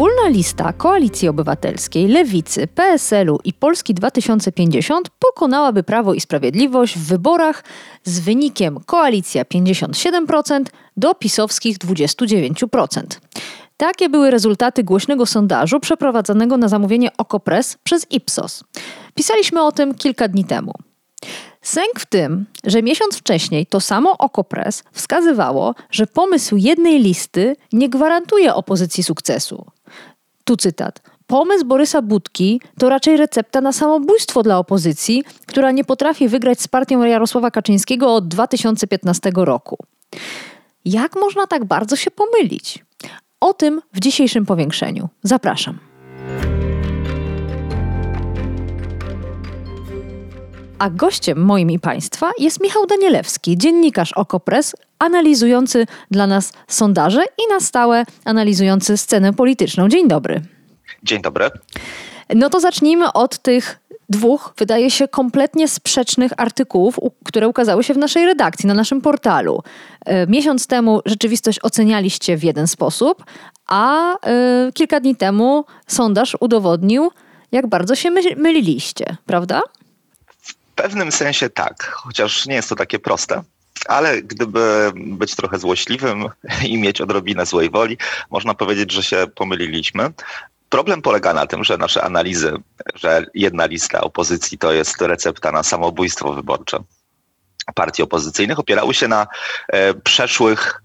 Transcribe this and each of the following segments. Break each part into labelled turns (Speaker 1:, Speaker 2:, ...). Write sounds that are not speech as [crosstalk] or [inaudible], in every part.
Speaker 1: Wspólna lista Koalicji Obywatelskiej, Lewicy, PSL-u i Polski 2050 pokonałaby Prawo i Sprawiedliwość w wyborach z wynikiem koalicja 57% do pisowskich 29%. Takie były rezultaty głośnego sondażu przeprowadzonego na zamówienie Okopres przez Ipsos. Pisaliśmy o tym kilka dni temu. Sęk w tym, że miesiąc wcześniej to samo Okopres wskazywało, że pomysł jednej listy nie gwarantuje opozycji sukcesu. Tu cytat. Pomysł Borysa Budki to raczej recepta na samobójstwo dla opozycji, która nie potrafi wygrać z partią Jarosława Kaczyńskiego od 2015 roku. Jak można tak bardzo się pomylić? O tym w dzisiejszym powiększeniu. Zapraszam. A gościem moim i Państwa jest Michał Danielewski, dziennikarz Okopres, analizujący dla nas sondaże i na stałe analizujący scenę polityczną. Dzień dobry.
Speaker 2: Dzień dobry.
Speaker 1: No to zacznijmy od tych dwóch, wydaje się, kompletnie sprzecznych artykułów, które ukazały się w naszej redakcji, na naszym portalu. E, miesiąc temu rzeczywistość ocenialiście w jeden sposób, a e, kilka dni temu sondaż udowodnił, jak bardzo się myliliście, prawda?
Speaker 2: Pewnym sensie tak, chociaż nie jest to takie proste. Ale gdyby być trochę złośliwym i mieć odrobinę złej woli, można powiedzieć, że się pomyliliśmy. Problem polega na tym, że nasze analizy, że jedna lista opozycji to jest recepta na samobójstwo wyborcze partii opozycyjnych, opierały się na e, przeszłych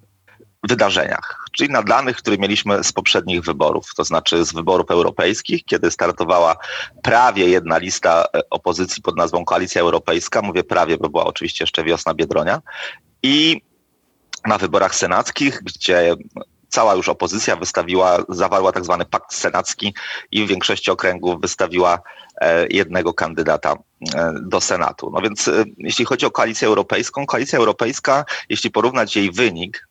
Speaker 2: wydarzeniach, czyli na danych, które mieliśmy z poprzednich wyborów, to znaczy z wyborów europejskich, kiedy startowała prawie jedna lista e, opozycji pod nazwą Koalicja Europejska, mówię prawie, bo była oczywiście jeszcze wiosna Biedronia, i na wyborach senackich, gdzie cała już opozycja wystawiła, zawarła tak zwany pakt senacki i w większości okręgów wystawiła e, jednego kandydata e, do Senatu. No więc e, jeśli chodzi o koalicję europejską, koalicja europejska, jeśli porównać jej wynik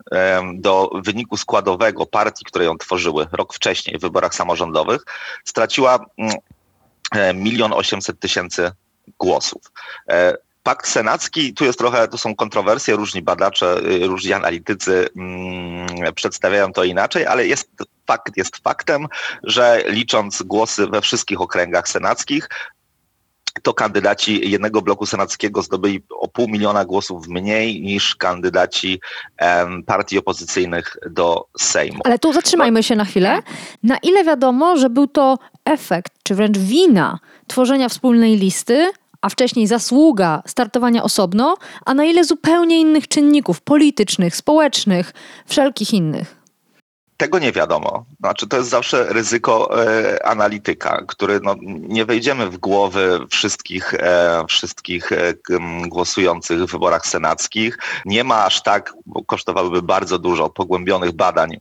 Speaker 2: do wyniku składowego partii, które ją tworzyły rok wcześniej w wyborach samorządowych, straciła mm, milion osiemset tysięcy głosów. Pakt senacki, tu jest trochę, tu są kontrowersje, różni badacze, y, różni analitycy mm, przedstawiają to inaczej, ale jest fakt jest faktem, że licząc głosy we wszystkich okręgach senackich, to kandydaci jednego bloku senackiego zdobyli o pół miliona głosów mniej niż kandydaci um, partii opozycyjnych do Sejmu.
Speaker 1: Ale tu zatrzymajmy się na chwilę. Na ile wiadomo, że był to efekt, czy wręcz wina tworzenia wspólnej listy a wcześniej zasługa startowania osobno, a na ile zupełnie innych czynników politycznych, społecznych, wszelkich innych?
Speaker 2: Tego nie wiadomo. Znaczy, to jest zawsze ryzyko e, analityka, który no, nie wejdziemy w głowy wszystkich, e, wszystkich e, głosujących w wyborach senackich. Nie ma aż tak, bo kosztowałyby bardzo dużo pogłębionych badań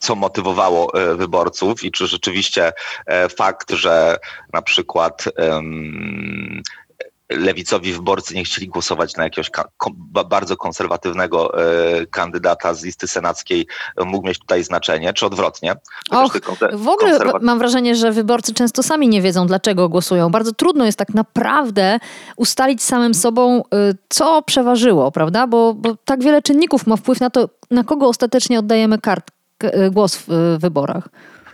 Speaker 2: co motywowało e, wyborców i czy rzeczywiście e, fakt, że na przykład lewicowi wyborcy nie chcieli głosować na jakiegoś bardzo konserwatywnego e, kandydata z listy senackiej, mógł mieć tutaj znaczenie, czy odwrotnie.
Speaker 1: Och, w ogóle mam wrażenie, że wyborcy często sami nie wiedzą, dlaczego głosują. Bardzo trudno jest tak naprawdę ustalić samym sobą, e, co przeważyło, prawda? Bo, bo tak wiele czynników ma wpływ na to, na kogo ostatecznie oddajemy kart, e, głos w wyborach.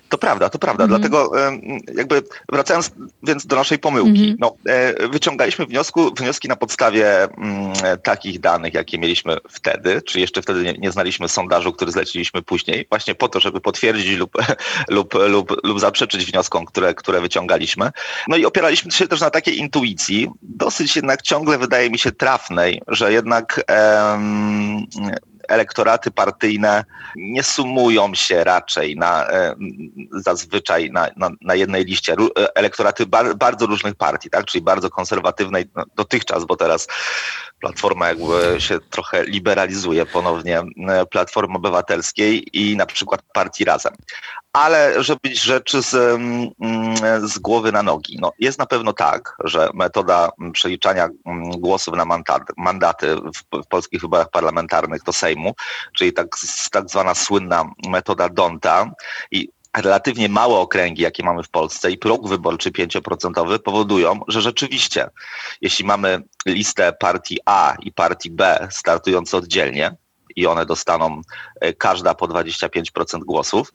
Speaker 2: To prawda, to prawda. Mhm. Dlatego jakby wracając więc do naszej pomyłki, mhm. no, e, wyciągaliśmy wniosku, wnioski na podstawie mm, takich danych, jakie mieliśmy wtedy, czy jeszcze wtedy nie, nie znaliśmy sondażu, który zleciliśmy później, właśnie po to, żeby potwierdzić lub, [laughs] lub, lub, lub zaprzeczyć wnioskom, które, które wyciągaliśmy. No i opieraliśmy się też na takiej intuicji, dosyć jednak ciągle wydaje mi się trafnej, że jednak em, elektoraty partyjne nie sumują się raczej na, e, zazwyczaj na, na, na jednej liście. E, elektoraty bar, bardzo różnych partii, tak? czyli bardzo konserwatywnej no, dotychczas, bo teraz Platforma jakby się trochę liberalizuje ponownie e, Platformy Obywatelskiej i na przykład partii Razem. Ale żeby rzeczy z, mm, z głowy na nogi. No, jest na pewno tak, że metoda przeliczania mm, głosów na mandaty, mandaty w, w polskich wyborach parlamentarnych do Sejmu, czyli tak, tak zwana słynna metoda Donta i relatywnie małe okręgi, jakie mamy w Polsce i próg wyborczy 5% powodują, że rzeczywiście, jeśli mamy listę partii A i partii B startujące oddzielnie i one dostaną e, każda po 25% głosów,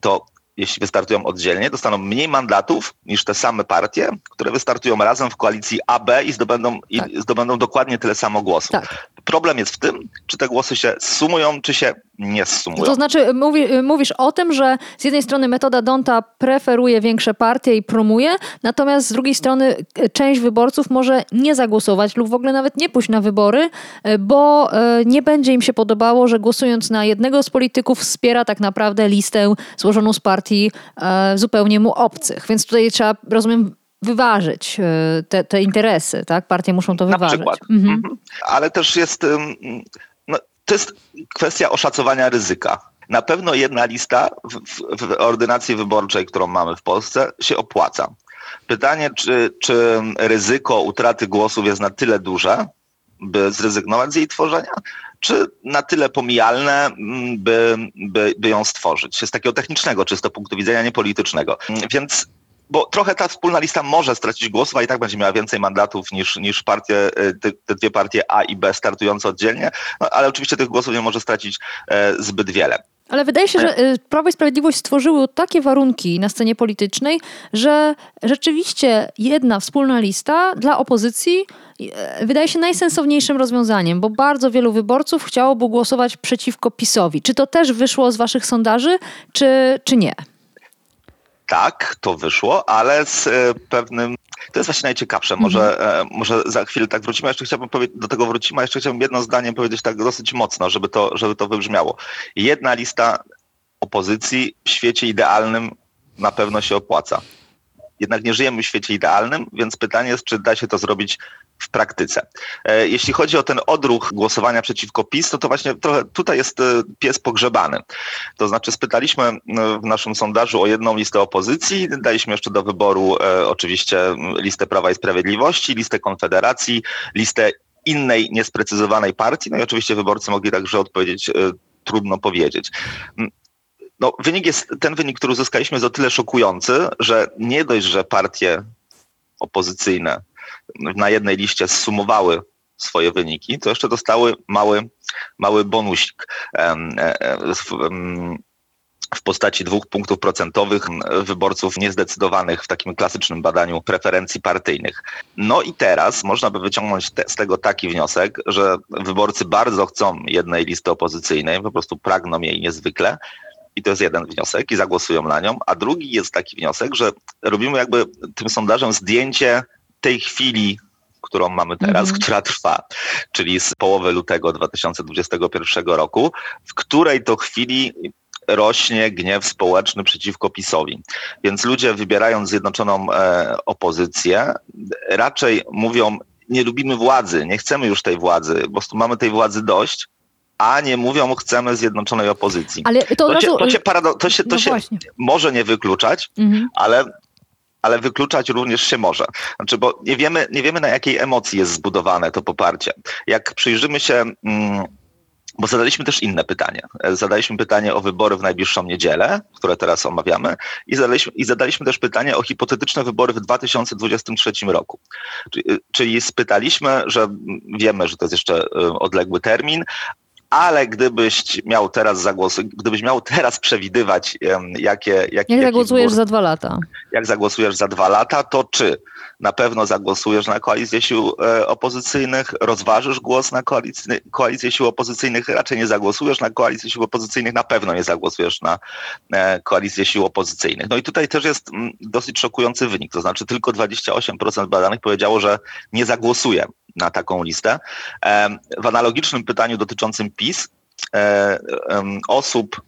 Speaker 2: to jeśli wystartują oddzielnie, dostaną mniej mandatów niż te same partie, które wystartują razem w koalicji AB i zdobędą, tak. i zdobędą dokładnie tyle samo głosów. Tak. Problem jest w tym, czy te głosy się sumują, czy się nie sumują.
Speaker 1: To znaczy, mówi, mówisz o tym, że z jednej strony metoda Donta preferuje większe partie i promuje, natomiast z drugiej strony e, część wyborców może nie zagłosować lub w ogóle nawet nie pójść na wybory, bo nie będzie im się podobało, że głosując na jednego z polityków wspiera tak naprawdę listę złożoną z partii zupełnie mu obcych. Więc tutaj trzeba, rozumiem, wyważyć te, te interesy, tak? Partie muszą to wyważyć.
Speaker 2: Na przykład. Mhm. mhm. Ale też jest to jest kwestia oszacowania ryzyka. Na pewno jedna lista w, w, ordynacji wyborczej, którą mamy w Polsce, się opłaca. Pytanie, czy, czy ryzyko utraty głosów jest na tyle duże, by zrezygnować z jej tworzenia, czy na tyle pomijalne, by, by, by ją stworzyć, z takiego technicznego, czysto punktu widzenia, niepolitycznego. Więc bo trochę ta wspólna lista może stracić głosów, a i tak będzie miała więcej mandatów niż, niż partie, e, te, te dwie partie A i B startujące oddzielnie, no, ale oczywiście tych głosów nie może stracić e, zbyt wiele.
Speaker 1: Ale wydaje się, że e, Prawo i Sprawiedliwość stworzyło takie warunki na scenie politycznej, że rzeczywiście jedna wspólna lista dla opozycji wydaje się najsensowniejszym rozwiązaniem, bo bardzo wielu wyborców chciałoby głosować przeciwko PiSowi. Czy to też wyszło z waszych sondaży, czy, czy nie?
Speaker 2: Tak, to wyszło, ale z e, pewnym. To jest właśnie najciekawsze. Może, mhm. E, może za chwilę tak wrócimy. Jeszcze chciałbym powiedzieć, do tego wrócimy, a jeszcze chciałbym jedno zdanie powiedzieć tak dosyć mocno, żeby to, żeby to wybrzmiało. Jedna lista opozycji w świecie idealnym na pewno się opłaca. Jednak nie żyjemy w świecie idealnym, więc pytanie jest, czy da się to zrobić w praktyce. E, jeśli chodzi o ten odruch głosowania przeciwko PiS, to, to właśnie trochę tutaj jest e, pies pogrzebany. To znaczy spytaliśmy e, w naszym sondażu o jedną listę opozycji, daliśmy jeszcze do wyboru oczywiście listę Prawa i Sprawiedliwości, listę Konfederacji, listę innej niesprecyzowanej partii, no i oczywiście wyborcy mogli także odpowiedzieć trudno powiedzieć. No, wynik jest, ten wynik, który uzyskaliśmy, jest o tyle szokujący, że nie dość, że partie opozycyjne na jednej liście zsumowały swoje wyniki, to jeszcze dostały mały, mały bonusik w postaci dwóch punktów procentowych wyborców niezdecydowanych w takim klasycznym badaniu preferencji partyjnych. No i teraz można by wyciągnąć te, z tego taki wniosek, że wyborcy bardzo chcą jednej listy opozycyjnej, po prostu pragną jej niezwykle, i to jest jeden wniosek i zagłosują na nią, a drugi jest taki wniosek, że robimy jakby tym sondażem zdjęcie tej chwili, którą mamy teraz, -hmm. która trwa, czyli z połowy lutego 2021 roku, w której to chwili rośnie gniew społeczny przeciwko PiSowi. Więc ludzie wybierając zjednoczoną e, opozycję, raczej mówią, nie lubimy władzy, nie chcemy już tej władzy, po prostu mamy tej władzy dość, a nie mówią, chcemy zjednoczonej opozycji. Ale to, to, razu... się, to, się, parado... to się, to no się może nie wykluczać, mhm. ale ale wykluczać również się może. Znaczy, bo nie wiemy, nie wiemy na jakiej emocji jest zbudowane to poparcie. Jak przyjrzymy się, mm, bo zadaliśmy też inne pytanie. Zadaliśmy pytanie o wybory w najbliższą niedzielę, które teraz omawiamy, i zadaliśmy, i zadaliśmy też pytanie o hipotetyczne wybory w 2023 roku. Czyli, czyli spytaliśmy, że wiemy, że to jest jeszcze y, odległy termin, ale gdybyś miał teraz zagłosować, gdybyś miał teraz przewidywać, jakie...
Speaker 1: jakie jak zagłosujesz za dwa lata?
Speaker 2: Jak zagłosujesz za dwa lata, to czy na pewno zagłosujesz na koalicję sił e, opozycyjnych, rozważysz głos na koalicję, koalicję sił opozycyjnych, raczej nie zagłosujesz na koalicję sił opozycyjnych, na pewno nie zagłosujesz na e, koalicję sił opozycyjnych. No i tutaj też jest mm, dosyć szokujący wynik, to znaczy tylko 28% badanych powiedziało, że nie zagłosuje na taką listę. W analogicznym pytaniu dotyczącym PiS e, osób,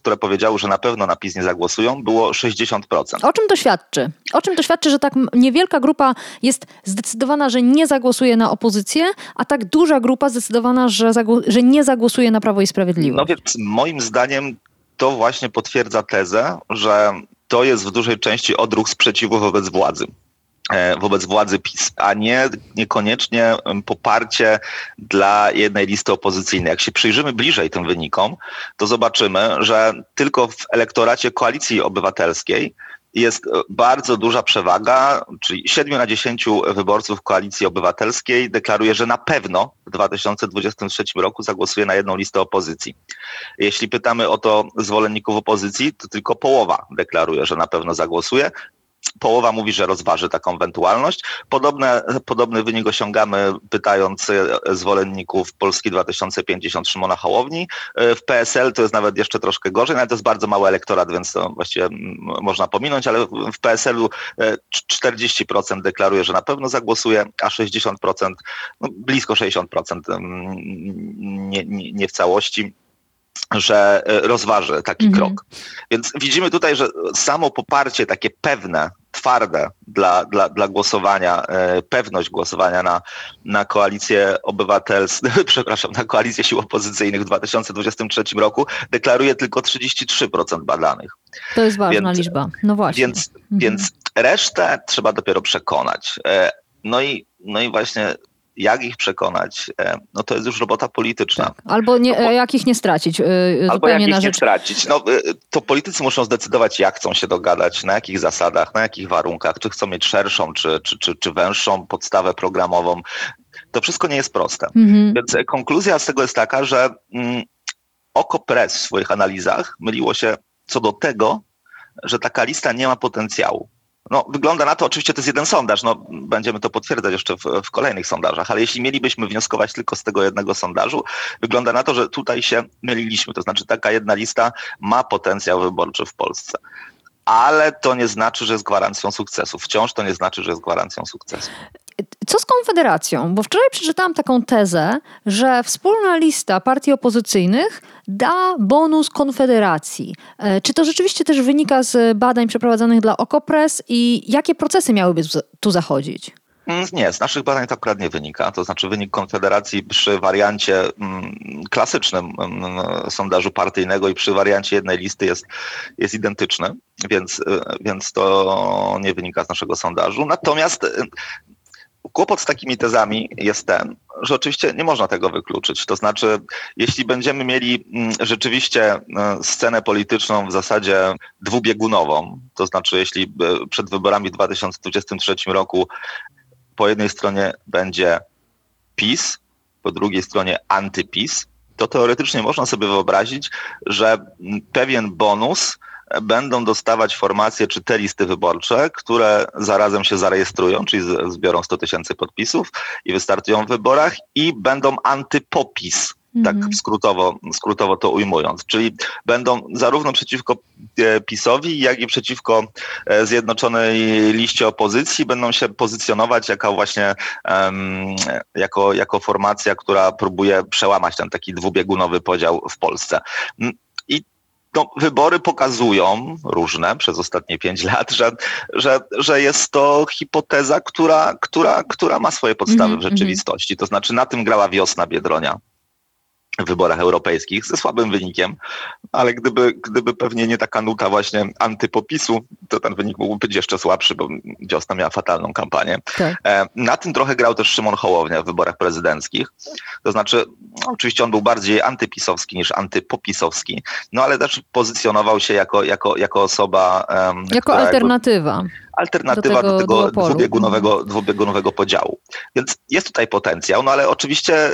Speaker 2: które powiedziały, że na pewno na PiS nie zagłosują, było 60%.
Speaker 1: O czym to świadczy? O czym to świadczy, że tak niewielka grupa jest zdecydowana, że nie zagłosuje na opozycję, a tak duża grupa zdecydowana, że, że nie zagłosuje na Prawo i Sprawiedliwość?
Speaker 2: No więc moim zdaniem to właśnie potwierdza tezę, że to jest w dużej części odruch sprzeciwu wobec władzy wobec władzy PiS, a nie niekoniecznie poparcie dla jednej listy opozycyjnej. Jak się przyjrzymy bliżej tym wynikom, to zobaczymy, że tylko w elektoracie koalicji obywatelskiej jest e, bardzo duża przewaga, czyli 7 na 10 wyborców Koalicji Obywatelskiej deklaruje, że na pewno w 2023 roku zagłosuje na jedną listę opozycji. Jeśli pytamy o to zwolenników opozycji, to tylko połowa deklaruje, że na pewno zagłosuje. Połowa mówi, że rozważy taką ewentualność. Podobne, podobny wynik osiągamy pytając e, zwolenników Polski 2050 Szymona Hołowni. E, w PSL to jest nawet jeszcze troszkę gorzej, ale to jest bardzo mały elektorat, więc to właściwie można pominąć, ale w PSL-u 40% deklaruje, że na pewno zagłosuje, a 60%, no blisko 60% nie, nie, nie w całości że e, rozważy taki mhm. krok. Więc widzimy tutaj, że samo poparcie takie pewne, twarde dla, dla, dla głosowania, e, pewność głosowania na, na koalicję obywatelską, [laughs] przepraszam, na koalicję sił opozycyjnych w 2023 roku deklaruje tylko 33% badanych.
Speaker 1: To jest ważna więc, liczba. No właśnie.
Speaker 2: Więc, mhm. więc resztę trzeba dopiero przekonać. E, no i, no i właśnie jak ich przekonać, e, no to jest już robota polityczna. Tak.
Speaker 1: Albo nie, no, jak ich nie stracić. E,
Speaker 2: albo jak ich rzecz... nie stracić. No, e, to politycy muszą zdecydować, jak chcą się dogadać, na jakich zasadach, na jakich warunkach, czy chcą mieć szerszą, czy, czy, czy, czy węższą podstawę programową. To wszystko nie jest proste. Mhm. Więc konkluzja z tego jest taka, że mm, oko press w swoich analizach myliło się co do tego, że taka lista nie ma potencjału. No, wygląda na to, oczywiście to jest jeden sondaż, no, będziemy to potwierdzać jeszcze w, w, kolejnych sondażach, ale jeśli mielibyśmy wnioskować tylko z tego jednego sondażu, wygląda na to, że tutaj się myliliśmy. To znaczy taka jedna lista ma potencjał wyborczy w Polsce. Ale to nie znaczy, że jest gwarancją sukcesu. Wciąż to nie znaczy, że jest gwarancją sukcesu.
Speaker 1: Co z Konfederacją? Bo wczoraj przeczytałam taką tezę, że wspólna lista partii opozycyjnych da bonus Konfederacji. E, czy to rzeczywiście też wynika z badań przeprowadzonych dla Okopres i jakie procesy miałyby tu zachodzić?
Speaker 2: Mm, nie, z naszych badań to akurat nie wynika. To znaczy wynik Konfederacji przy wariancie mm, klasycznym mm, sondażu partyjnego i przy wariancie jednej listy jest, jest identyczny, więc, e, więc to nie wynika z naszego sondażu. Natomiast e, Kłopot z takimi tezami jest ten, że oczywiście nie można tego wykluczyć. To znaczy, jeśli będziemy mieli mm, rzeczywiście e, scenę polityczną w zasadzie dwubiegunową, to znaczy, jeśli e, przed wyborami w 2023 roku po jednej stronie będzie PiS, po drugiej stronie antyPiS, to teoretycznie można sobie wyobrazić, że pewien bonus będą dostawać formacje czy te listy wyborcze, które zarazem się zarejestrują, czyli zbiorą 100 tysięcy podpisów i wystartują w wyborach i będą antypopis tak mhm. skrótowo, skrótowo to ujmując. Czyli będą zarówno przeciwko e, PiSowi, jak i przeciwko e, Zjednoczonej Liście Opozycji, będą się pozycjonować jako właśnie um, jako, jako formacja, która próbuje przełamać ten taki dwubiegunowy podział w Polsce no, wybory pokazują różne przez ostatnie pięć lat, że, że, że jest to hipoteza, która, która, która ma swoje podstawy mm -hmm. w mhm. rzeczywistości. To znaczy na tym grała wiosna Biedronia w wyborach europejskich ze słabym wynikiem, ale gdyby, gdyby pewnie nie taka nuta właśnie antypopisu, to ten wynik mógłby być jeszcze słabszy, bo Wiosna miała fatalną kampanię. Tak. E, na tym trochę grał też Szymon Hołownia w wyborach prezydenckich. To znaczy, no, oczywiście on był bardziej antypisowski niż antypopisowski, no ale też pozycjonował się jako, jako, jako osoba...
Speaker 1: Um, jako alternatywa. Jakby,
Speaker 2: alternatywa do tego, do tego dwubiegunowego, dwubiegunowego podziału. Więc jest tutaj potencjał, no ale oczywiście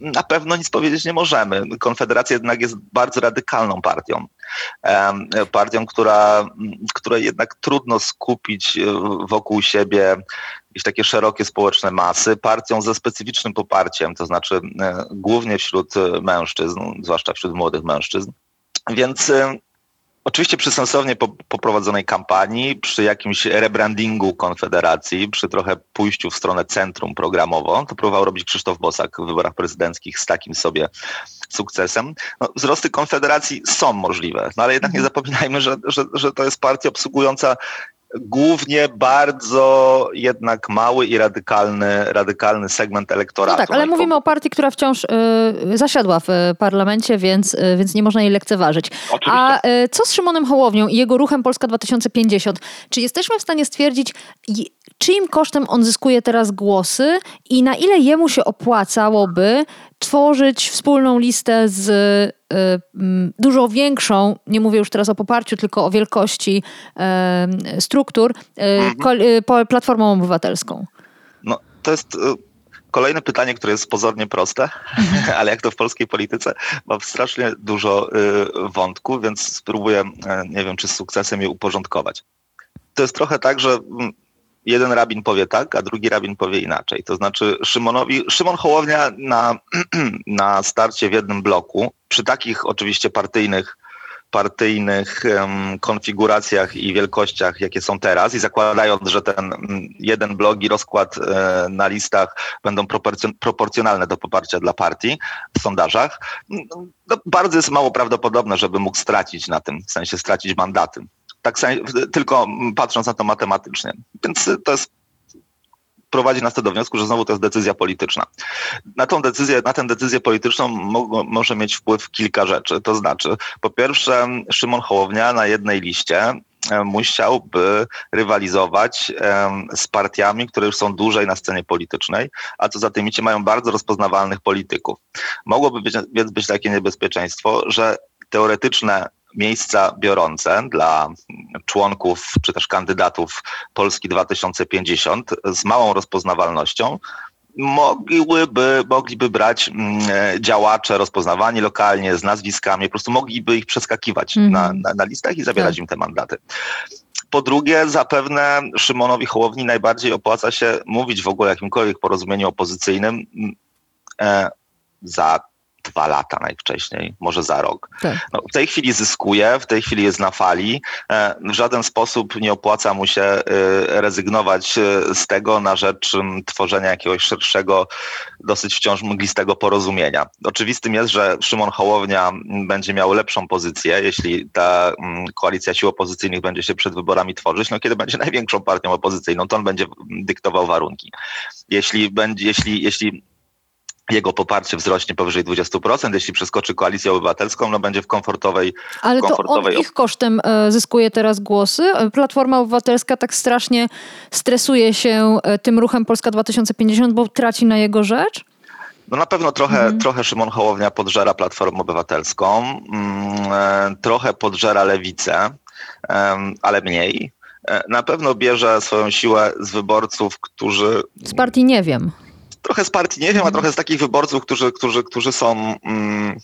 Speaker 2: na pewno nic powiedzieć nie możemy. Konfederacja jednak jest bardzo radykalną partią. Partią, która, której jednak trudno skupić e, wokół siebie jakieś takie szerokie społeczne masy, partią ze specyficznym poparciem, to znaczy e, głównie wśród mężczyzn, zwłaszcza wśród młodych mężczyzn. Więc Oczywiście przy sensownie poprowadzonej kampanii, przy jakimś rebrandingu Konfederacji, przy trochę pójściu w stronę centrum programowo, to próbował robić Krzysztof Bosak w wyborach prezydenckich z takim sobie sukcesem. No, wzrosty Konfederacji są możliwe, no ale jednak nie mhm. zapominajmy, że, że, że to jest partia obsługująca głównie bardzo jednak mały i radykalny, radykalny segment elektoratu.
Speaker 1: No tak, ale
Speaker 2: no
Speaker 1: mówimy o partii, która wciąż y, zasiadła w parlamencie, więc, y, więc nie można jej lekceważyć.
Speaker 2: Oczywiście.
Speaker 1: A y, co z Szymonem Hołownią i jego ruchem Polska 2050? Czy jesteśmy w stanie stwierdzić, czyim kosztem on zyskuje teraz głosy i na ile jemu się opłacałoby tworzyć wspólną listę z y, y, dużo większą, nie mówię już teraz o poparciu, tylko o wielkości y, struktur, y, mhm. Y, Platformą Obywatelską?
Speaker 2: No, to jest y, kolejne pytanie, które jest pozornie proste, [laughs] ale jak to w polskiej polityce, mam strasznie dużo wątków, więc spróbuję, nie wiem, czy z sukcesem je uporządkować. To jest trochę tak, że mm, jeden rabin powie tak, a drugi rabin powie inaczej. To znaczy Szymonowi, Szymon Hołownia na, [clears throat] na starcie w jednym bloku, przy takich oczywiście partyjnych partyjnych um, konfiguracjach i wielkościach, jakie są teraz i zakładając, że ten um, jeden blok i rozkład e, na listach będą proporcjon proporcjonalne do poparcia dla partii w sondażach, no, bardzo jest mało prawdopodobne, żeby mógł stracić na tym, w sensie stracić mandaty tak tylko patrząc na to matematycznie. Więc to jest prowadzi nas to do wniosku, że znowu to jest decyzja polityczna. Na tą decyzję, na tę decyzję polityczną mo może mieć wpływ kilka rzeczy. To znaczy, po pierwsze, Szymon Hołownia na jednej liście e, musiałby rywalizować z partiami, które już są dłużej na scenie politycznej, a co za tym idzie mają bardzo rozpoznawalnych polityków. Mogłoby być, więc być takie niebezpieczeństwo, że teoretyczne miejsca biorące dla członków czy też kandydatów Polski 2050 z małą rozpoznawalnością mogliby, mogliby brać mm, działacze rozpoznawani lokalnie z nazwiskami, po prostu mogliby ich przeskakiwać mm. na, na, na, listach i zabierać tak. im te mandaty. Po drugie, zapewne Szymonowi Hołowni najbardziej opłaca się mówić w ogóle o jakimkolwiek porozumieniu opozycyjnym mm, e, za dwa lata najwcześniej, może za rok. Tak. No, w tej chwili zyskuje, w tej chwili jest na fali. E, w żaden sposób nie opłaca mu się e, rezygnować e, z tego na rzecz tworzenia jakiegoś szerszego, dosyć wciąż mglistego porozumienia. Oczywistym jest, że Szymon Hołownia będzie miał lepszą pozycję, jeśli ta koalicja sił opozycyjnych będzie się przed wyborami tworzyć, no kiedy będzie największą partią opozycyjną, to on będzie dyktował warunki. Jeśli będzie, jeśli, jeśli jego poparcie wzrośnie powyżej 20%. Jeśli przeskoczy koalicję obywatelską, no będzie w komfortowej
Speaker 1: Ale
Speaker 2: komfortowej...
Speaker 1: to on ich kosztem e, zyskuje teraz głosy. Platforma Obywatelska tak strasznie stresuje się e, tym ruchem Polska 2050, bo traci na jego rzecz?
Speaker 2: No na pewno trochę, mhm. trochę Szymon Hołownia podżera Platformę Obywatelską, mm, e, trochę podżera Lewicę, ale mniej. Na pewno bierze swoją siłę z wyborców, którzy...
Speaker 1: Z partii nie wiem
Speaker 2: trochę z partii nie wiem, a trochę z takich wyborców, którzy, którzy, którzy są mm,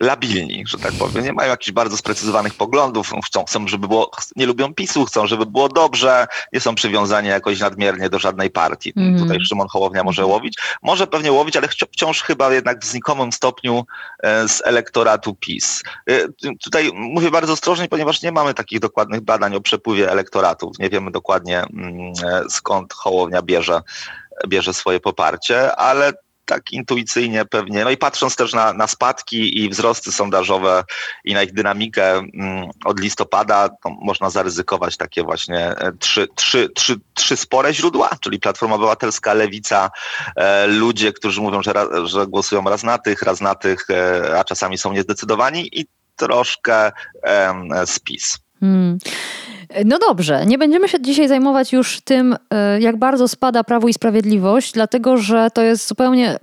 Speaker 2: labilni, że tak powiem. Nie mają jakichś bardzo sprecyzowanych poglądów, chcą, chcą, żeby było, nie lubią PiSu, chcą, żeby było dobrze, nie są przywiązani jakoś nadmiernie do żadnej partii. Mm. Tutaj Szymon Hołownia może mhm. łowić. Może pewnie łowić, ale wciąż chyba jednak w znikomym stopniu e, z elektoratu PiS. E, tutaj mówię bardzo ostrożnie, ponieważ nie mamy takich dokładnych badań o przepływie elektoratów. Nie wiemy dokładnie mm, e, skąd Hołownia bierze bierze swoje poparcie, ale tak intuicyjnie pewnie, no i patrząc też na, na spadki i wzrosty sondażowe i na ich dynamikę mm, od listopada, można zaryzykować takie właśnie e, trzy, trzy, trzy, trzy spore źródła, czyli Platforma Obywatelska, Lewica, e, ludzie, którzy mówią, że, że głosują raz na tych, raz na tych, e, a czasami są niezdecydowani i troszkę e, spis. Hmm.
Speaker 1: No dobrze, nie będziemy się dzisiaj zajmować już tym, e, jak bardzo spada Prawo i Sprawiedliwość, dlatego że to jest zupełnie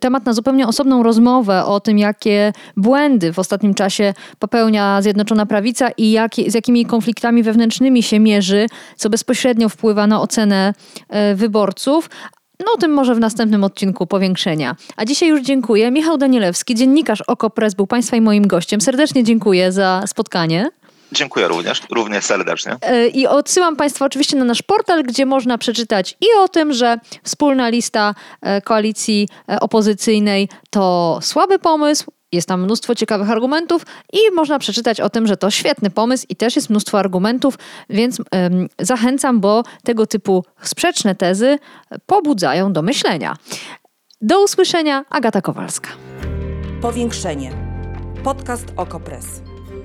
Speaker 1: temat na zupełnie osobną rozmowę o tym, jakie błędy w ostatnim czasie popełnia Zjednoczona Prawica i jak, z jakimi konfliktami wewnętrznymi się mierzy, co bezpośrednio wpływa na ocenę e, wyborców. No o tym może w następnym odcinku powiększenia. A dzisiaj już dziękuję. Michał Danielewski, dziennikarz OKO.press był Państwa i moim gościem. Serdecznie dziękuję za spotkanie.
Speaker 2: Dziękuję również, również serdecznie.
Speaker 1: E, I odsyłam Państwa oczywiście na nasz portal, gdzie można przeczytać i o tym, że wspólna lista e, koalicji e, opozycyjnej to słaby pomysł, jest tam mnóstwo ciekawych argumentów i można przeczytać o tym, że to świetny pomysł i też jest mnóstwo argumentów, więc ym, zachęcam, bo tego typu sprzeczne tezy pobudzają do myślenia. Do usłyszenia, Agata Kowalska.
Speaker 3: Powiększenie. Podcast OKO.press.